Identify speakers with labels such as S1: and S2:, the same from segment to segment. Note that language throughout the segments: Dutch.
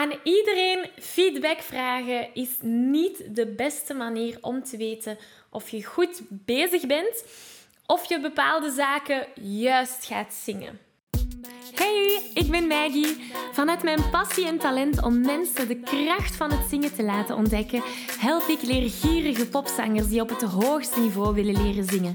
S1: Aan iedereen feedback vragen is niet de beste manier om te weten of je goed bezig bent of je bepaalde zaken juist gaat zingen. Hey, ik ben Maggie. Vanuit mijn passie en talent om mensen de kracht van het zingen te laten ontdekken, help ik leergierige popzangers die op het hoogste niveau willen leren zingen.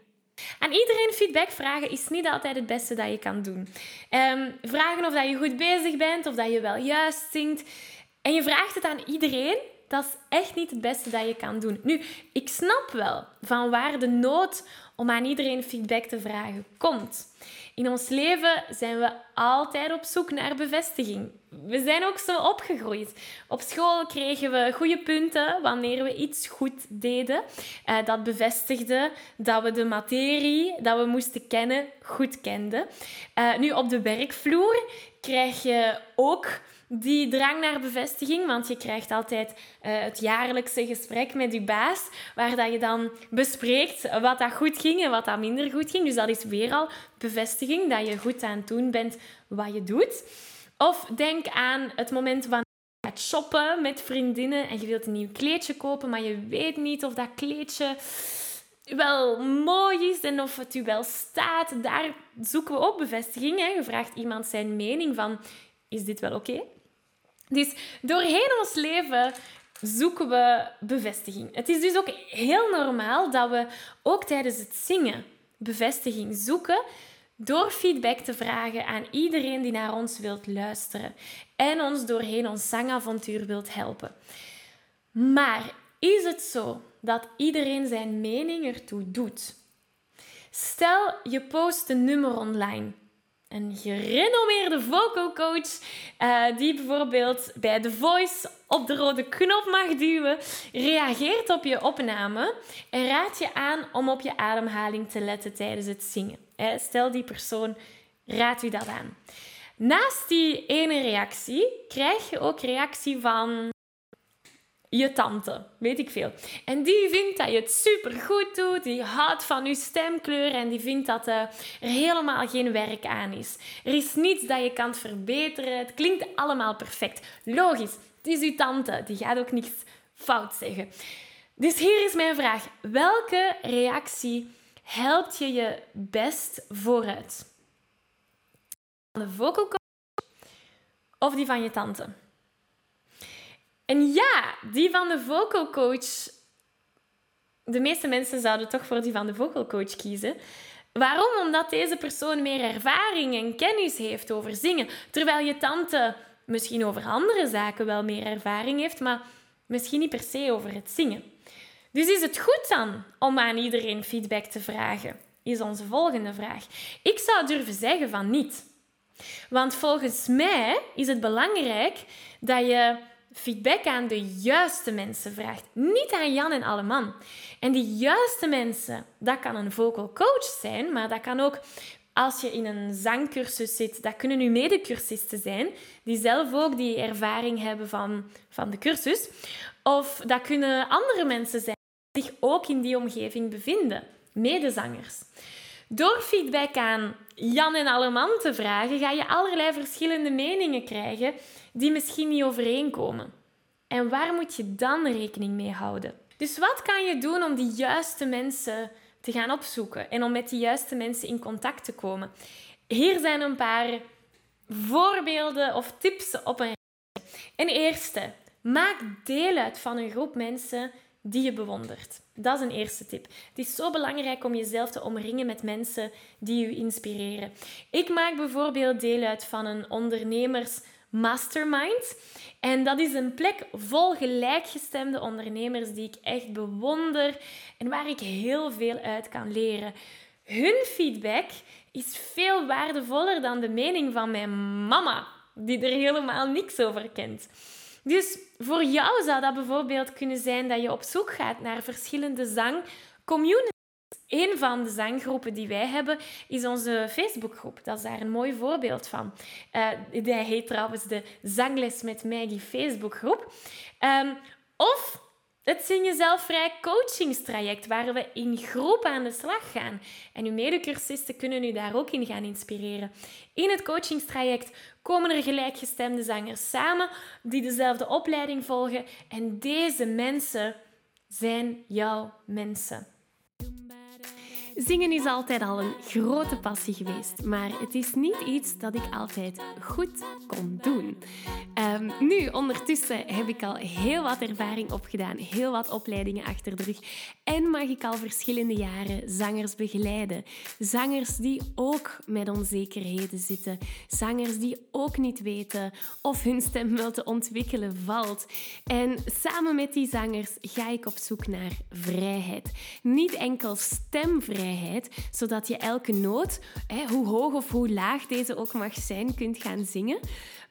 S1: Aan iedereen feedback vragen is niet altijd het beste dat je kan doen. Um, vragen of dat je goed bezig bent, of dat je wel juist zingt. En je vraagt het aan iedereen, dat is echt niet het beste dat je kan doen. Nu, ik snap wel van waar de nood om aan iedereen feedback te vragen komt. In ons leven zijn we altijd op zoek naar bevestiging. We zijn ook zo opgegroeid. Op school kregen we goede punten wanneer we iets goed deden. Uh, dat bevestigde dat we de materie dat we moesten kennen goed kenden. Uh, nu op de werkvloer krijg je ook die drang naar bevestiging, want je krijgt altijd uh, het jaarlijkse gesprek met je baas, waar dat je dan bespreekt wat dat goed ging en wat dat minder goed ging. Dus dat is weer al bevestiging dat je goed aan het doen bent wat je doet. Of denk aan het moment wanneer je gaat shoppen met vriendinnen en je wilt een nieuw kleedje kopen, maar je weet niet of dat kleedje wel mooi is en of het u wel staat. Daar zoeken we ook bevestiging. Hè. Je vraagt iemand zijn mening van, is dit wel oké? Dus doorheen ons leven zoeken we bevestiging. Het is dus ook heel normaal dat we ook tijdens het zingen bevestiging zoeken door feedback te vragen aan iedereen die naar ons wilt luisteren en ons doorheen ons zangavontuur wilt helpen. Maar is het zo dat iedereen zijn mening ertoe doet? Stel je post een nummer online een gerenommeerde vocal coach uh, die bijvoorbeeld bij The Voice op de rode knop mag duwen, reageert op je opname en raadt je aan om op je ademhaling te letten tijdens het zingen. Stel die persoon raadt u dat aan. Naast die ene reactie krijg je ook reactie van je tante, weet ik veel. En die vindt dat je het super goed doet, die houdt van je stemkleur en die vindt dat uh, er helemaal geen werk aan is. Er is niets dat je kan verbeteren, het klinkt allemaal perfect. Logisch, het is uw tante, die gaat ook niks fout zeggen. Dus hier is mijn vraag: welke reactie helpt je je best vooruit? De vocal coach of die van je tante? En ja, die van de vocal coach. De meeste mensen zouden toch voor die van de vocal coach kiezen. Waarom? Omdat deze persoon meer ervaring en kennis heeft over zingen. Terwijl je tante misschien over andere zaken wel meer ervaring heeft, maar misschien niet per se over het zingen. Dus is het goed dan om aan iedereen feedback te vragen? Is onze volgende vraag. Ik zou durven zeggen van niet. Want volgens mij is het belangrijk dat je feedback aan de juiste mensen vraagt. Niet aan Jan en Alleman. En die juiste mensen, dat kan een vocal coach zijn, maar dat kan ook als je in een zangcursus zit, dat kunnen uw medecursisten zijn, die zelf ook die ervaring hebben van, van de cursus. Of dat kunnen andere mensen zijn die zich ook in die omgeving bevinden, medezangers. Door feedback aan Jan en Alleman te vragen, ga je allerlei verschillende meningen krijgen die misschien niet overeenkomen. En waar moet je dan rekening mee houden? Dus wat kan je doen om die juiste mensen te gaan opzoeken en om met die juiste mensen in contact te komen? Hier zijn een paar voorbeelden of tips op een Een eerste, maak deel uit van een groep mensen die je bewondert. Dat is een eerste tip. Het is zo belangrijk om jezelf te omringen met mensen die je inspireren. Ik maak bijvoorbeeld deel uit van een ondernemers mastermind. En dat is een plek vol gelijkgestemde ondernemers die ik echt bewonder en waar ik heel veel uit kan leren. Hun feedback is veel waardevoller dan de mening van mijn mama, die er helemaal niks over kent. Dus voor jou zou dat bijvoorbeeld kunnen zijn dat je op zoek gaat naar verschillende zangcommunities. Een van de zanggroepen die wij hebben is onze Facebookgroep. Dat is daar een mooi voorbeeld van. Uh, die heet trouwens de Zangles met Maggie Facebookgroep. Um, of het Zing Jezelf Vrij coachingstraject, waar we in groep aan de slag gaan. En uw medecursisten kunnen u daar ook in gaan inspireren. In het coachingstraject komen er gelijkgestemde zangers samen die dezelfde opleiding volgen. En deze mensen zijn jouw mensen. Zingen is altijd al een grote passie geweest, maar het is niet iets dat ik altijd goed kon doen. Um, nu, ondertussen heb ik al heel wat ervaring opgedaan, heel wat opleidingen achter de rug en mag ik al verschillende jaren zangers begeleiden. Zangers die ook met onzekerheden zitten, zangers die ook niet weten of hun stem wel te ontwikkelen valt. En samen met die zangers ga ik op zoek naar vrijheid. Niet enkel stemvrijheid zodat je elke noot, hoe hoog of hoe laag deze ook mag zijn, kunt gaan zingen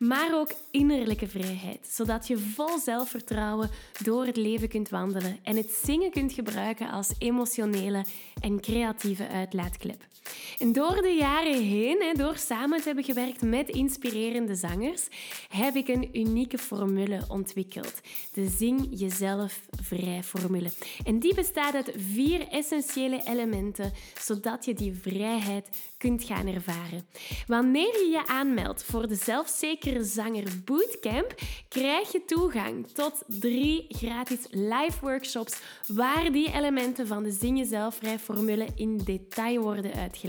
S1: maar ook innerlijke vrijheid, zodat je vol zelfvertrouwen door het leven kunt wandelen en het zingen kunt gebruiken als emotionele en creatieve uitlaatklep. En door de jaren heen, door samen te hebben gewerkt met inspirerende zangers, heb ik een unieke formule ontwikkeld. De Zing Jezelf Vrij formule. En die bestaat uit vier essentiële elementen, zodat je die vrijheid kunt gaan ervaren. Wanneer je je aanmeldt voor de Zelfzekere Zanger Bootcamp, krijg je toegang tot drie gratis live workshops waar die elementen van de Zing Jezelfvrij formule in detail worden uitgelegd.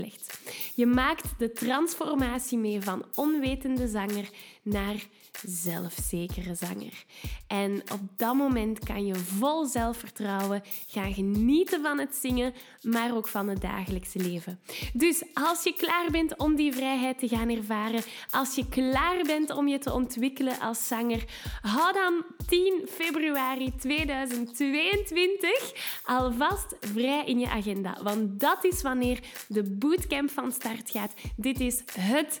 S1: Je maakt de transformatie mee van onwetende zanger naar zelfzekere zanger. En op dat moment kan je vol zelfvertrouwen gaan genieten van het zingen, maar ook van het dagelijkse leven. Dus als je klaar bent om die vrijheid te gaan ervaren, als je klaar bent om je te ontwikkelen als zanger, hou dan 10 februari 2022 alvast vrij in je agenda. Want dat is wanneer de bootcamp van start gaat. Dit is het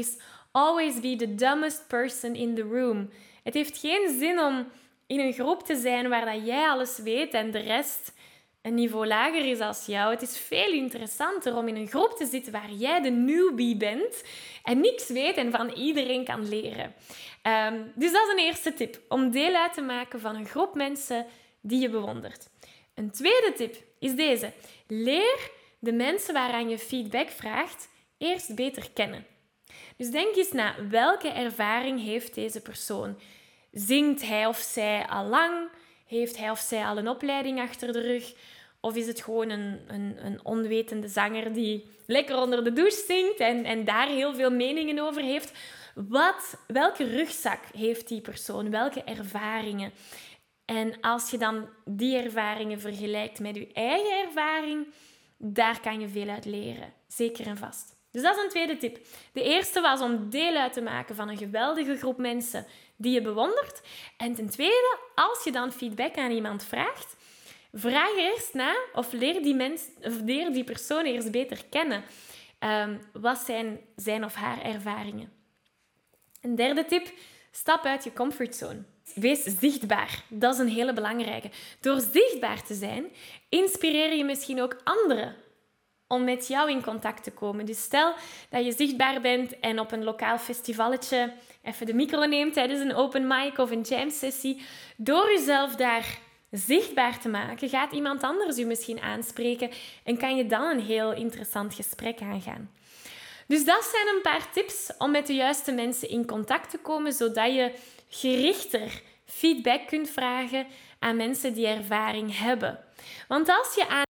S1: is always be the dumbest person in the room. Het heeft geen zin om in een groep te zijn waar dat jij alles weet en de rest een niveau lager is als jou. Het is veel interessanter om in een groep te zitten waar jij de newbie bent en niks weet en van iedereen kan leren. Ehm, dus dat is een eerste tip, om deel uit te maken van een groep mensen die je bewondert. Een tweede tip is deze. Leer de mensen waaraan je feedback vraagt eerst beter kennen. Dus denk eens na, welke ervaring heeft deze persoon? Zingt hij of zij al lang? Heeft hij of zij al een opleiding achter de rug? Of is het gewoon een, een, een onwetende zanger die lekker onder de douche zingt en, en daar heel veel meningen over heeft? Wat, welke rugzak heeft die persoon? Welke ervaringen? En als je dan die ervaringen vergelijkt met je eigen ervaring, daar kan je veel uit leren. Zeker en vast. Dus dat is een tweede tip. De eerste was om deel uit te maken van een geweldige groep mensen die je bewondert. En ten tweede, als je dan feedback aan iemand vraagt, vraag eerst na of leer die, mens, of leer die persoon eerst beter kennen. Um, wat zijn zijn of haar ervaringen? Een derde tip, stap uit je comfortzone. Wees zichtbaar. Dat is een hele belangrijke. Door zichtbaar te zijn, inspireer je misschien ook anderen om met jou in contact te komen. Dus stel dat je zichtbaar bent en op een lokaal festivalletje even de micro neemt tijdens een open mic of een jam sessie. Door jezelf daar zichtbaar te maken, gaat iemand anders je misschien aanspreken en kan je dan een heel interessant gesprek aangaan. Dus dat zijn een paar tips om met de juiste mensen in contact te komen, zodat je gerichter feedback kunt vragen aan mensen die ervaring hebben. Want als je aan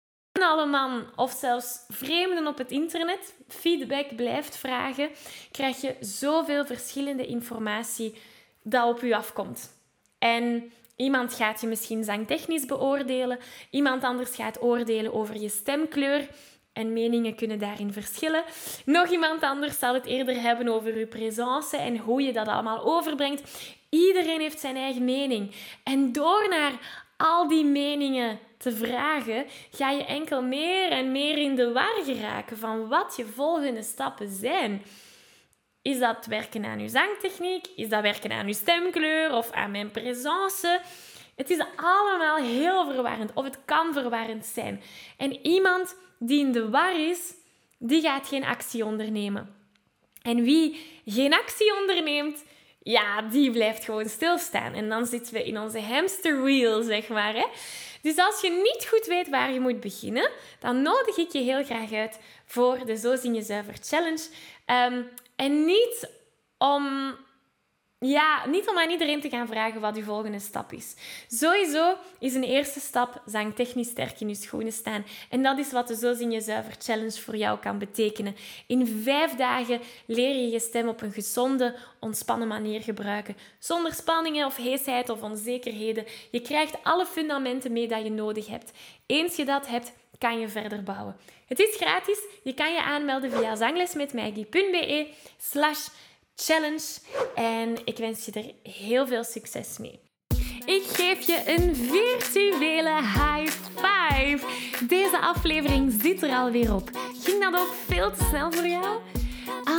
S1: alle of zelfs vreemden op het internet feedback blijft vragen, krijg je zoveel verschillende informatie dat op je afkomt. En iemand gaat je misschien zangtechnisch beoordelen, iemand anders gaat oordelen over je stemkleur. En meningen kunnen daarin verschillen. Nog iemand anders zal het eerder hebben over je présence en hoe je dat allemaal overbrengt. Iedereen heeft zijn eigen mening. En door naar al die meningen te vragen, ga je enkel meer en meer in de war geraken van wat je volgende stappen zijn. Is dat werken aan je zangtechniek? Is dat werken aan je stemkleur of aan mijn présence? Het is allemaal heel verwarrend of het kan verwarrend zijn. En iemand die in de war is, die gaat geen actie ondernemen. En wie geen actie onderneemt, ja, die blijft gewoon stilstaan. En dan zitten we in onze hamster wheel, zeg maar. Hè? Dus als je niet goed weet waar je moet beginnen, dan nodig ik je heel graag uit voor de Zo Zing Je Zuiver Challenge. Ehm, en niet om ja, niet om aan iedereen te gaan vragen wat uw volgende stap is. Sowieso is een eerste stap zangtechnisch sterk in je schoenen staan. En dat is wat de Zo Zing Je Zuiver Challenge voor jou kan betekenen. In vijf dagen leer je je stem op een gezonde, ontspannen manier gebruiken. Zonder spanningen of heesheid of onzekerheden. Je krijgt alle fundamenten mee dat je nodig hebt. Eens je dat hebt, kan je verder bouwen. Het is gratis. Je kan je aanmelden via zanglesmetmaggie.be slash challenge. En ik wens je er heel veel succes mee. Ik geef je een virtuele high five. Deze aflevering zit er alweer op. Ging dat ook veel te snel voor jou?